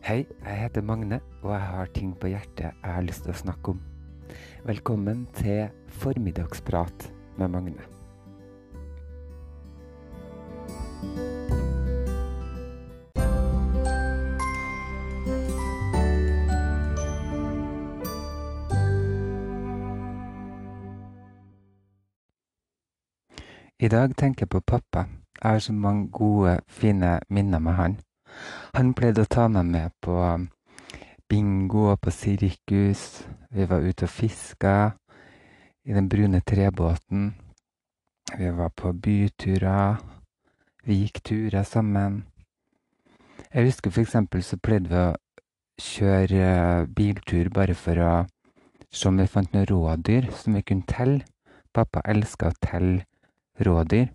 Hei, jeg heter Magne, og jeg har ting på hjertet jeg har lyst til å snakke om. Velkommen til Formiddagsprat med Magne. I dag tenker jeg på pappa. Jeg har så mange gode, fine minner med han. Han pleide å ta meg med på bingo og på sirkus. Vi var ute og fiska i den brune trebåten. Vi var på byturer. Vi gikk turer sammen. Jeg husker eksempel så pleide vi å kjøre biltur bare for å se om vi fant noen rådyr som vi kunne telle. Pappa elska å telle rådyr,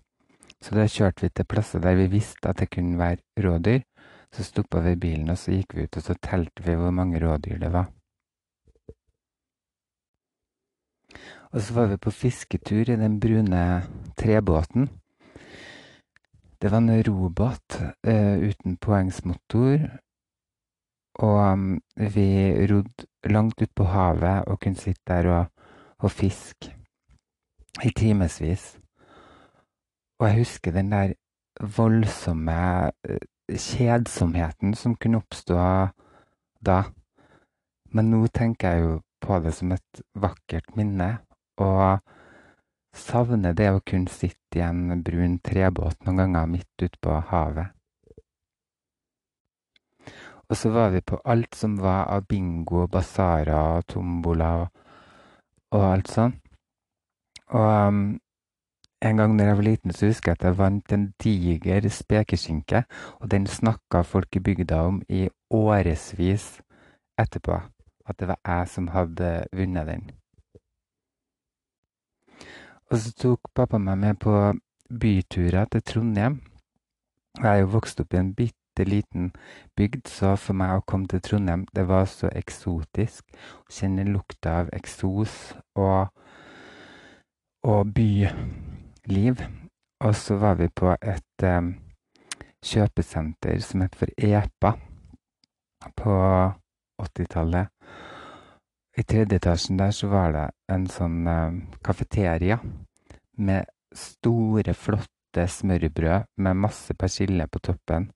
så da kjørte vi til plasser der vi visste at det kunne være rådyr. Så stoppa vi bilen, og så gikk vi ut, og så telte vi hvor mange rådyr det var. Og så var vi på fisketur i den brune trebåten. Det var en robåt uh, uten poengsmotor. og um, vi rodde langt ut på havet og kunne sitte der og, og fiske i timevis. Og jeg husker den der voldsomme kjedsomheten som kunne oppstå da. Men nå tenker jeg jo på det som et vakkert minne, og savner det å kunne sitte i en brun trebåt noen ganger midt ute på havet. Og så var vi på alt som var av bingo, basarer og tombola og, og alt sånn. Og um, en gang når jeg var liten, så husker jeg at jeg vant en diger spekeskinke, og den snakka folk i bygda om i årevis etterpå. At det var jeg som hadde vunnet den. Og så tok pappa meg med på byturer til Trondheim. Jeg er jo vokst opp i en bitte liten bygd, så for meg å komme til Trondheim, det var så eksotisk. Å kjenne lukta av eksos og, og byliv. Og så var vi på et um, kjøpesenter som het for EPA på 80-tallet. I tredje etasjen der så var det en sånn um, kafeteria med store, flotte smørbrød med masse persille på toppen.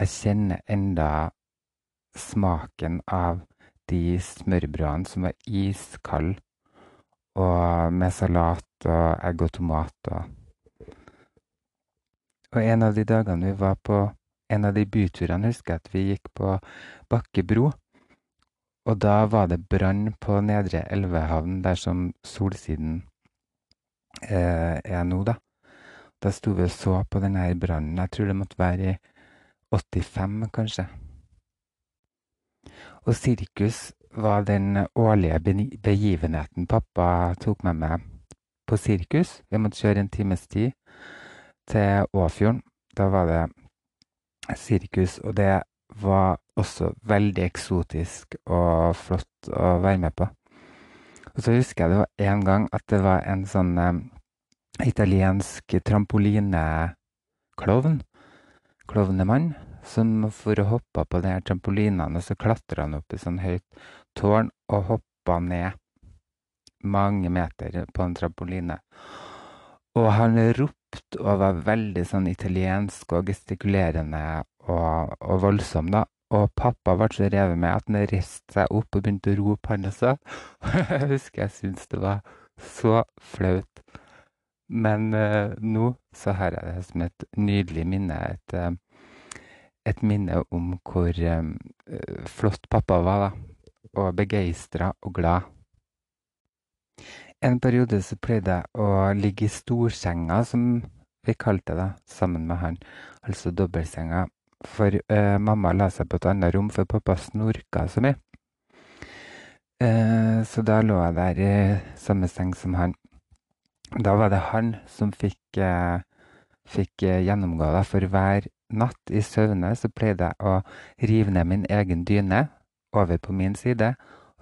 Jeg kjenner enda smaken av de smørbrødene som var iskalde, og med salat egg og tomater. og Og en av de dagene vi var på en av de byturene, husker jeg at vi gikk på Bakkebro. Og da var det brann på Nedre Elvehavn, der som Solsiden eh, er nå, da. Da sto vi og så på denne brannen. Jeg tror det måtte være i 85, kanskje. Og sirkus var den årlige begivenheten pappa tok med meg på sirkus. Vi måtte kjøre en times tid til Åfjorden. Da var det sirkus, og det var også veldig eksotisk og flott å være med på. Og så husker jeg det var en gang at det var en sånn eh, italiensk trampolineklovn, klovnemann, som for å hoppe på de her trampolinene, så klatra han opp i sånn høyt tårn og hoppa ned mange meter på en trampoline. Og han ropte og var veldig sånn italiensk og gestikulerende og, og voldsom, da. Og pappa ble så revet med at han reiste seg opp og begynte å rope, han også. jeg husker jeg syntes det var så flaut. Men uh, nå så har jeg det som et nydelig minne. Et, uh, et minne om hvor um, flott pappa var, da. Og begeistra og glad. En periode så pleide jeg å ligge i storsenga, som vi kalte det, sammen med han. Altså dobbeltsenga. For eh, mamma la seg på et annet rom, for pappa snorka så mye. Eh, så da lå jeg der i samme seng som han. Da var det han som fikk, eh, fikk gjennomgå det, for hver natt i søvne så pleide jeg å rive ned min egen dyne over på min side,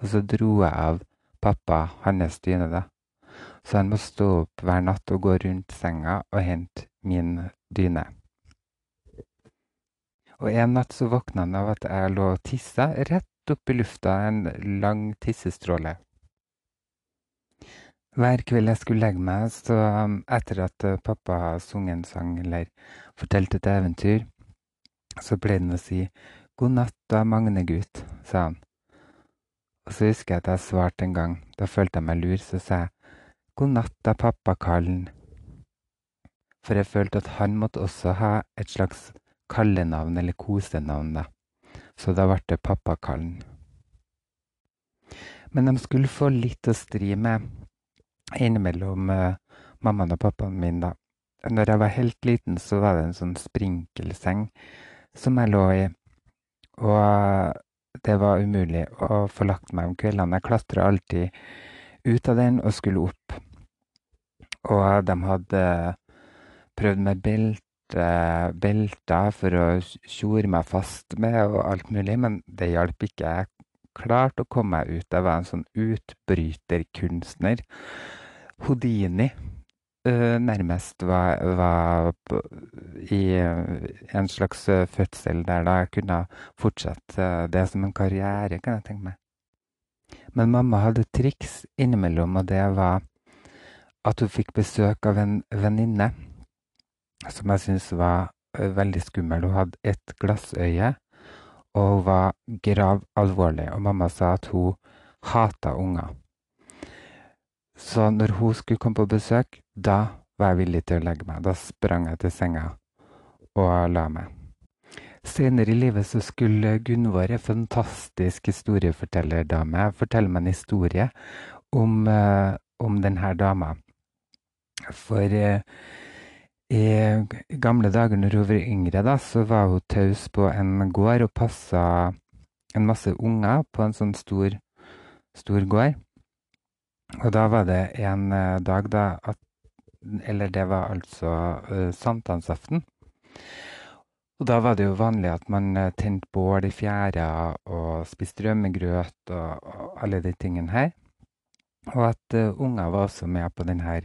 og så dro jeg av pappa hans dyne, da. Så han må stå opp hver natt og gå rundt senga og hente min dyne. Og en natt så våkna han av at jeg lå og tissa rett opp i lufta, en lang tissestråle. Hver kveld jeg skulle legge meg, så um, etter at uh, pappa har sunget en sang eller fortalt et eventyr, så pleide han å si 'God natt da, Magne-gutt', sa han. Og så husker jeg at jeg svarte en gang, da følte jeg meg lur, så sa jeg 'God natt da, pappa-kallen'. For jeg følte at han måtte også ha et slags kallenavn eller kosenavn, da. Så da ble det pappa Kallen. Men de skulle få litt å stri med innimellom uh, mammaen og pappaen min, da. Når jeg var helt liten, så var det en sånn sprinkelseng som jeg lå i. Og det var umulig å få lagt meg om kveldene. Jeg klatra alltid ut av den og skulle opp. Og de hadde prøvd med belte, belter for å tjore meg fast med og alt mulig, men det hjalp ikke. Jeg klarte å komme meg ut. Jeg var en sånn utbryterkunstner. Houdini nærmest var, var i en slags fødsel der da jeg kunne fortsette det som en karriere, kan jeg tenke meg. Men mamma hadde triks innimellom, og det var at hun fikk besøk av en venninne som jeg syntes var veldig skummel. Hun hadde et glassøye og hun var grav alvorlig. Og mamma sa at hun hata unger. Så når hun skulle komme på besøk, da var jeg villig til å legge meg. Da sprang jeg til senga og la meg. Senere i livet så skulle Gunvor, en fantastisk historiefortellerdame, fortelle meg en historie om, uh, om denne dama. For uh, i gamle dager når hun var yngre, da, så var hun taus på en gård og passa en masse unger på en sånn stor, stor gård. Og da var det en uh, dag da at Eller det var altså uh, sankthansaften. Og da var det jo vanlig at man uh, tente bål i fjæra og spiste rømmegrøt og, og, alle de tingene her. Og at unger var også med på denne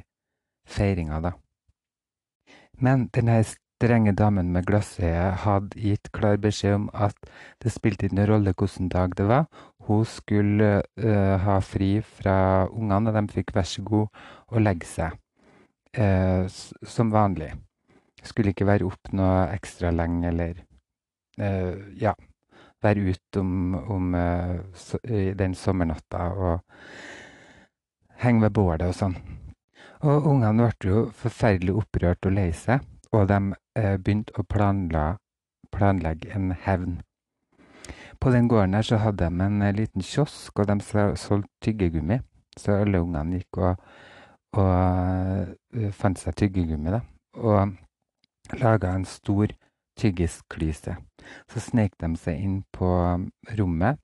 feiringa, da. Men denne strenge damen med glassøyet hadde gitt klar beskjed om at det spilte ingen rolle hvilken dag det var. Hun skulle uh, ha fri fra ungene, og de fikk vær så god å legge seg uh, som vanlig. Skulle ikke være opp noe ekstra lenge eller uh, ja, være ute om, om so, den sommernatta og henge ved bålet og sånn. Og ungene ble jo forferdelig opprørt og lei seg, og de eh, begynte å planla, planlegge en hevn. På den gården her så hadde de en eh, liten kiosk, og de solgte tyggegummi. Så alle ungene gikk og, og uh, fant seg tyggegummi, da. Og laga en stor tyggisklyse. Så snek de seg inn på rommet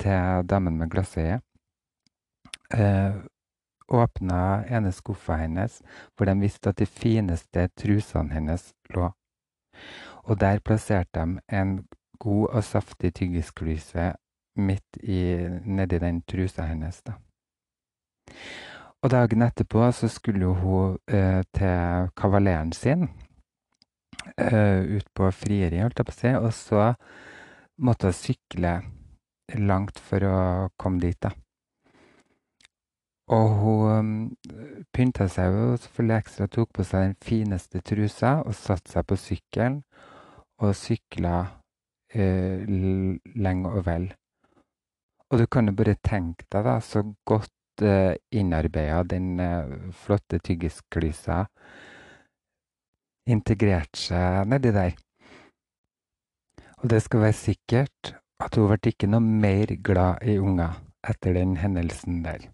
til damen med glassøye. Eh, åpna ene skuffa hennes, hvor de visste at de fineste trusene hennes lå. Og der plasserte de en god og saftig tyggisklyse midt i, nedi den trusa hennes. da. Og dagen etterpå så skulle hun eh, til kavaleren sin, eh, ut på frieri, holdt jeg på å si, og så måtte hun sykle langt for å komme dit, da. Og hun pynta seg jo selvfølgelig ekstra, tok på seg den fineste trusa og satte seg på sykkelen og sykla eh, lenge og vel. Og du kan jo bare tenke deg da, så godt eh, innarbeida den eh, flotte tyggisklysa integrerte seg nedi der. Og det skal være sikkert at hun ble ikke noe mer glad i unger etter den hendelsen der.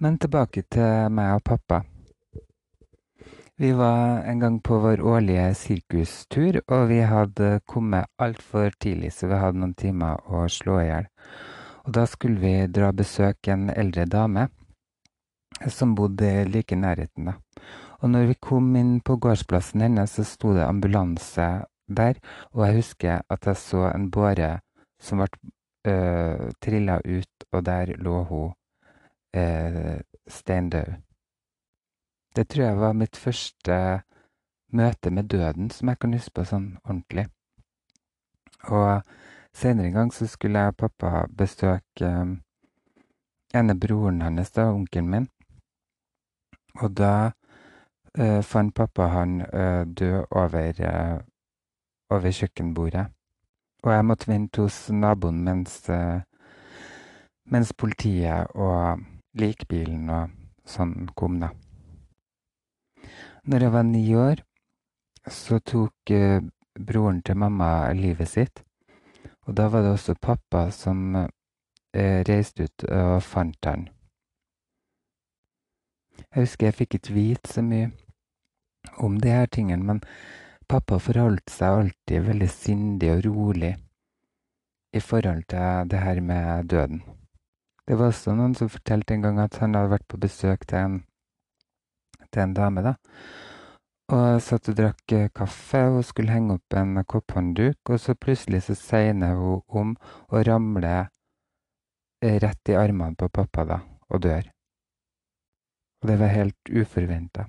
Men tilbake til meg og pappa. Vi var en gang på vår årlige sirkustur, og vi hadde kommet altfor tidlig, så vi hadde noen timer å slå i hjel. Og da skulle vi dra og besøke en eldre dame som bodde like i nærheten. da. Og når vi kom inn på gårdsplassen hennes, så sto det ambulanse der, og jeg husker at jeg så en båre som ble øh, trilla ut, og der lå hun eh, steindød. Det tror jeg var mitt første møte med døden som jeg kan huske på sånn ordentlig. Og senere en gang så skulle jeg og pappa besøke um, ene broren hans, da, onkelen min. Og da uh, fant pappa han uh, død over, uh, over kjøkkenbordet. Og jeg måtte vente hos naboen mens, mens politiet og likbilen og sånn kom, da. Når jeg var ni år, så tok eh, broren til mamma livet sitt. Og da var det også pappa som eh, reiste ut og fant han. Jeg husker jeg fikk ikke vite så mye om de her tingene, men pappa forholdt seg alltid veldig sindig og rolig i forhold til det her med døden. Det var også noen som fortalte en gang at han hadde vært på besøk til en til en dame, da. Og satt og drakk eh, kaffe og skulle henge opp en kopphåndduk, og så plutselig så segner hun om og ramler eh, rett i armene på pappa da, og dør. Og det var helt uforventa.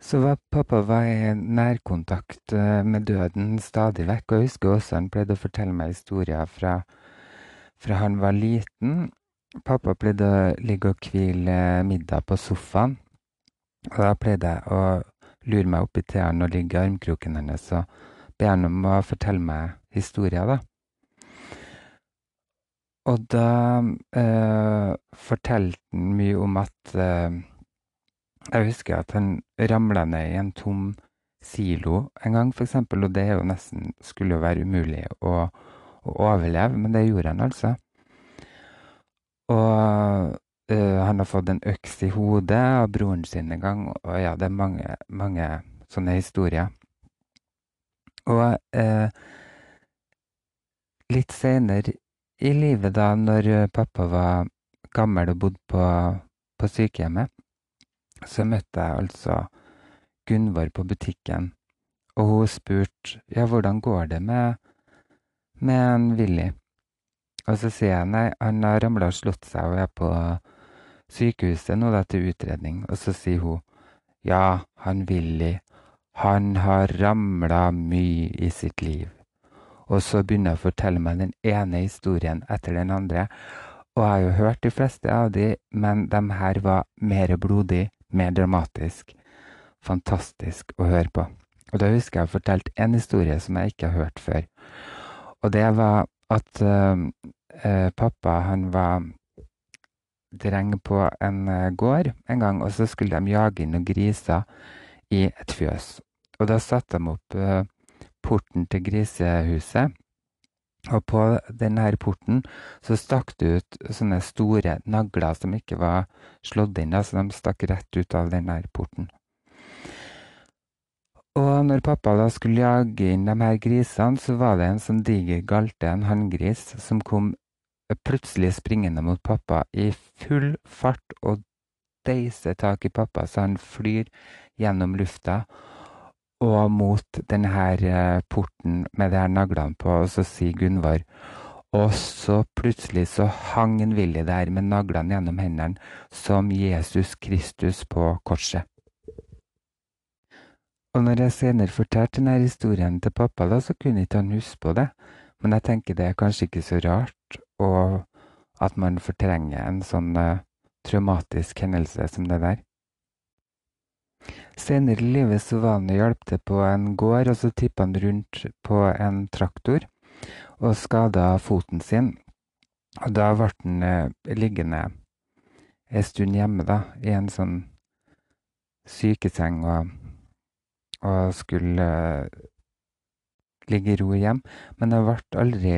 Så var pappa var i nærkontakt eh, med døden stadig vekk, og jeg husker også han pleide å fortelle meg historier fra, fra han var liten, Pappa pleide å ligge og hvile middag på sofaen. Og da pleide jeg å lure meg opp i til og ligge i armkroken hennes og be henne om å fortelle meg historier, da. Og da eh, fortalte han mye om at eh, Jeg husker at han ramla ned i en tom silo en gang, f.eks., og det jo nesten skulle jo være umulig å, å overleve, men det gjorde han altså. Og uh, han har fått en øks i hodet av broren sin en gang. Og ja, det er mange, mange sånne historier. Og uh, litt seinere i livet, da når pappa var gammel og bodde på, på sykehjemmet, så møtte jeg altså Gunvor på butikken. Og hun spurte ja, hvordan går det med, med en Willy. Og så sier jeg nei, han har ramla og slått seg og er på sykehuset nå da til utredning. Og så sier hun ja, han Willy, han har ramla mye i sitt liv. Og så begynner hun å fortelle meg den ene historien etter den andre. Og jeg har jo hørt de fleste av de, men de her var mer blodig, mer dramatisk. Fantastisk å høre på. Og da husker jeg å fortalte en historie som jeg ikke har hørt før. Og det var at eh, pappa han var dreng på en eh, gård en gang, og så skulle de jage inn noen griser i et fjøs. Og da satte de opp eh, porten til grisehuset. Og på denne porten så stakk det ut sånne store nagler som ikke var slått inn, så de stakk rett ut av denne porten. Og når pappa da skulle jage inn de her grisene, så var det en sånn diger galte, en hanngris, som kom plutselig springende mot pappa i full fart og deiser tak i pappa så han flyr gjennom lufta og mot denne eh, porten med de her naglene på, og så sier Gunvor og så plutselig så hang en Willy der med naglene gjennom hendene som Jesus Kristus på korset. Og når jeg senere fortalte denne historien til pappa, da, så kunne ikke han huske på det. Men jeg tenker det er kanskje ikke så rart, og at man fortrenger en sånn uh, traumatisk hendelse som det der. Senere i livet så var han og hjalp til på en gård, og så tippa han rundt på en traktor og skada foten sin. Og da ble han uh, liggende en stund hjemme, da, i en sånn sykeseng og, og skulle uh, ligge i ro hjem. Men det ble aldri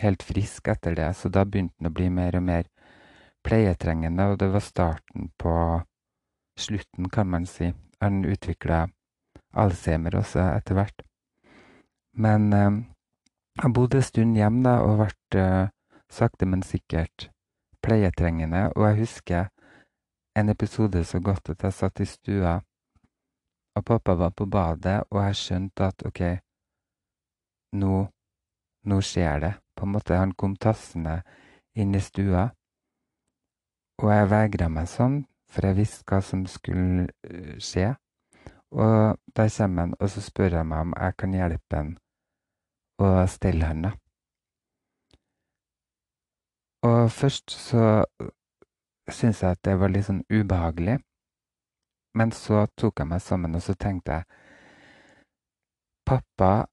helt frisk etter det, så da begynte han å bli mer og mer pleietrengende, og det var starten på slutten, kan man si. Han utvikla Alzheimer også etter hvert. Men eh, han bodde en stund hjemme da, og ble eh, sakte, men sikkert pleietrengende. Og jeg husker en episode så godt at jeg satt i stua, og pappa var på badet, og jeg skjønte at OK, nå, nå skjer det. På en måte, han kom tassende inn i stua. Og jeg vegra meg sånn, for jeg visste hva som skulle skje. Og da kommer han, og så spør han meg om jeg kan hjelpe han å stelle han, da. Og først så syntes jeg at det var litt sånn ubehagelig. Men så tok jeg meg sammen, og så tenkte jeg Pappa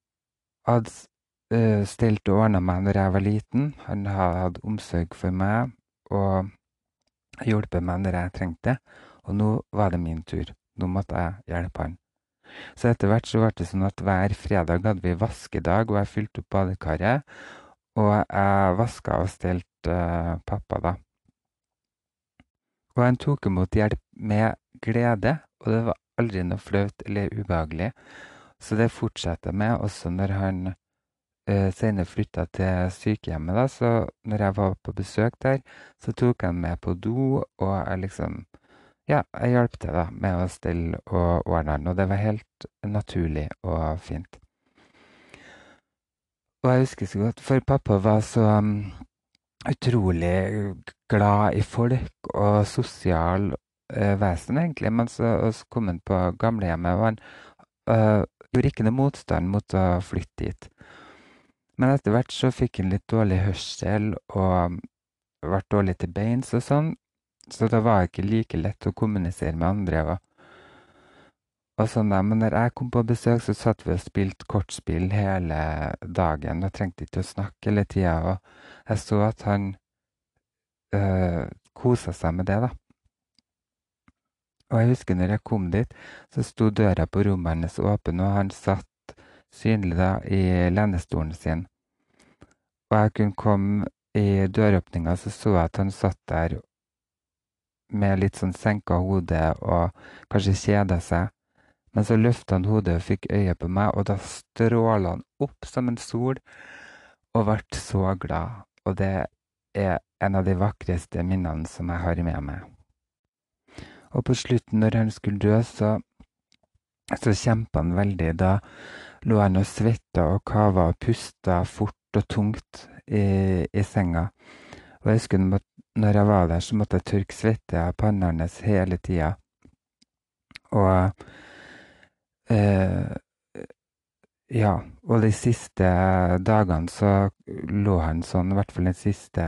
hadde uh, stelt og ordna meg når jeg var liten. Han hadde hatt omsorg for meg og hjulpet meg når jeg trengte det. Og nå var det min tur. Nå måtte jeg hjelpe han. Så etter hvert så ble det sånn at hver fredag hadde vi vaskedag, og jeg fylte opp badekaret. Og jeg vaska og stelte uh, pappa, da. Og han tok imot hjelp med glede, og det var aldri noe flaut eller ubehagelig. Så det fortsatte jeg med også når han senere flytta til sykehjemmet. da, Så når jeg var på besøk der, så tok han med på do, og jeg liksom Ja, jeg hjalp til da med å stelle og ordne han, og det var helt naturlig og fint. Og jeg husker så godt, for pappa var så um, utrolig glad i folk og sosial uh, vesen, egentlig. Men så kom han på gamlehjemmet, og han uh, gjorde ikke noe motstand mot å flytte dit. Men etter hvert så fikk han litt dårlig hørsel og ble dårlig til beins og sånn, så det var ikke like lett å kommunisere med andre. Og, og sånn da. Men når jeg kom på besøk, så satt vi og spilte kortspill hele dagen og trengte ikke å snakke hele tida. Og jeg så at han øh, kosa seg med det, da. Og jeg husker når jeg kom dit, så sto døra på rommet hennes åpen, og han satt synlig da i lenestolen sin. Og jeg kunne komme i døråpninga, så så jeg at han satt der med litt sånn senka hode og kanskje kjeda seg. Men så løfta han hodet og fikk øye på meg, og da stråla han opp som en sol og ble så glad. Og det er en av de vakreste minnene som jeg har med meg. Og på slutten, når han skulle dø, så, så kjempa han veldig. Da lå han og svetta og kava og pusta fort og tungt i, i senga. Og jeg husker når jeg var der, så måtte jeg tørke svette av panna hans hele tida. Og eh, ja, og de siste dagene så lå han sånn, i hvert fall de siste,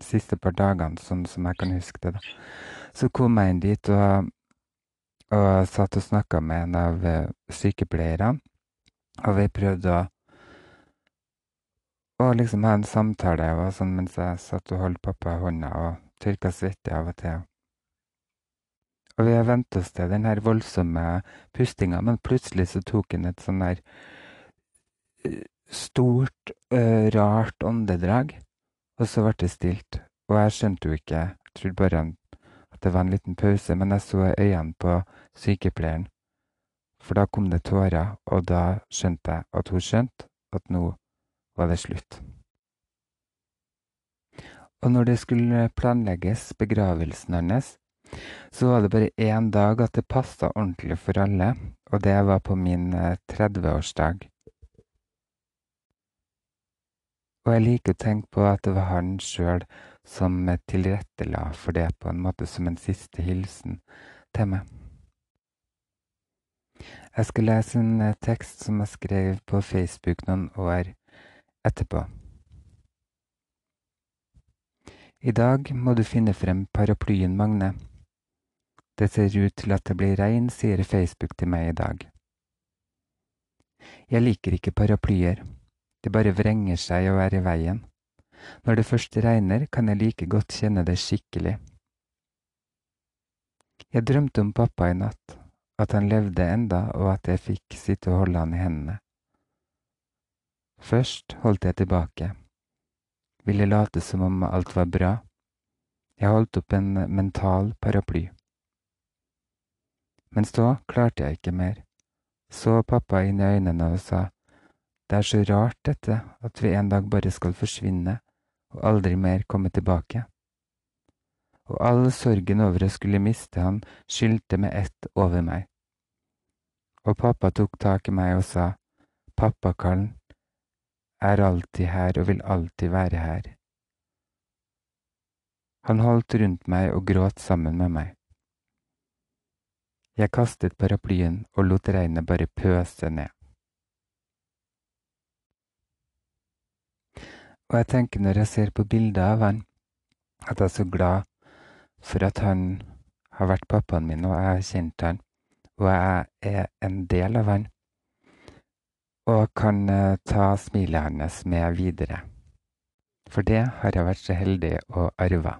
siste par dagene, sånn som jeg kan huske det. da. Så kom jeg inn dit og, og jeg satt og snakka med en av sykepleierne. Og vi prøvde å, å liksom ha en samtale og sånn mens jeg satt og holdt pappa i hånda og tørka svette av og til. Og vi har vent oss til den her voldsomme pustinga, men plutselig så tok han et sånn der stort, rart åndedrag, og så ble det stilt. Og jeg skjønte jo ikke, jeg trodde bare han det var en liten pause, men jeg så øynene på sykepleieren. For da kom det tårer, og da skjønte jeg at hun skjønte at nå var det slutt. Og når det skulle planlegges begravelsen hans, så var det bare én dag at det passa ordentlig for alle, og det var på min 30-årsdag. Og jeg liker å tenke på at det var han sjøl som tilrettela for det på en måte som en siste hilsen til meg. Jeg skal lese en eh, tekst som jeg skrev på Facebook noen år etterpå. I dag må du finne frem paraplyen, Magne. Det ser ut til at det blir regn, sier Facebook til meg i dag. Jeg liker ikke paraplyer, de bare vrenger seg og er i veien. Når det først regner, kan jeg like godt kjenne det skikkelig. Jeg drømte om pappa i natt, at han levde enda og at jeg fikk sitte og holde han i hendene. Først holdt jeg tilbake, ville late som om alt var bra. Jeg holdt opp en mental paraply. Men så klarte jeg ikke mer, så pappa inn i øynene og sa, det er så rart dette, at vi en dag bare skal forsvinne og aldri mer komme tilbake. Og all sorgen over å skulle miste han skyldte med ett over meg. Og pappa tok tak i meg og sa, Pappakallen – er alltid her og vil alltid være her. Han holdt rundt meg og gråt sammen med meg. Jeg kastet paraplyen og lot regnet bare pøse ned. Og jeg tenker når jeg ser på bildet av han, at jeg er så glad for at han har vært pappaen min, og jeg har kjent han, og jeg er en del av han, og kan eh, ta smilet hans med videre. For det har jeg vært så heldig å arve.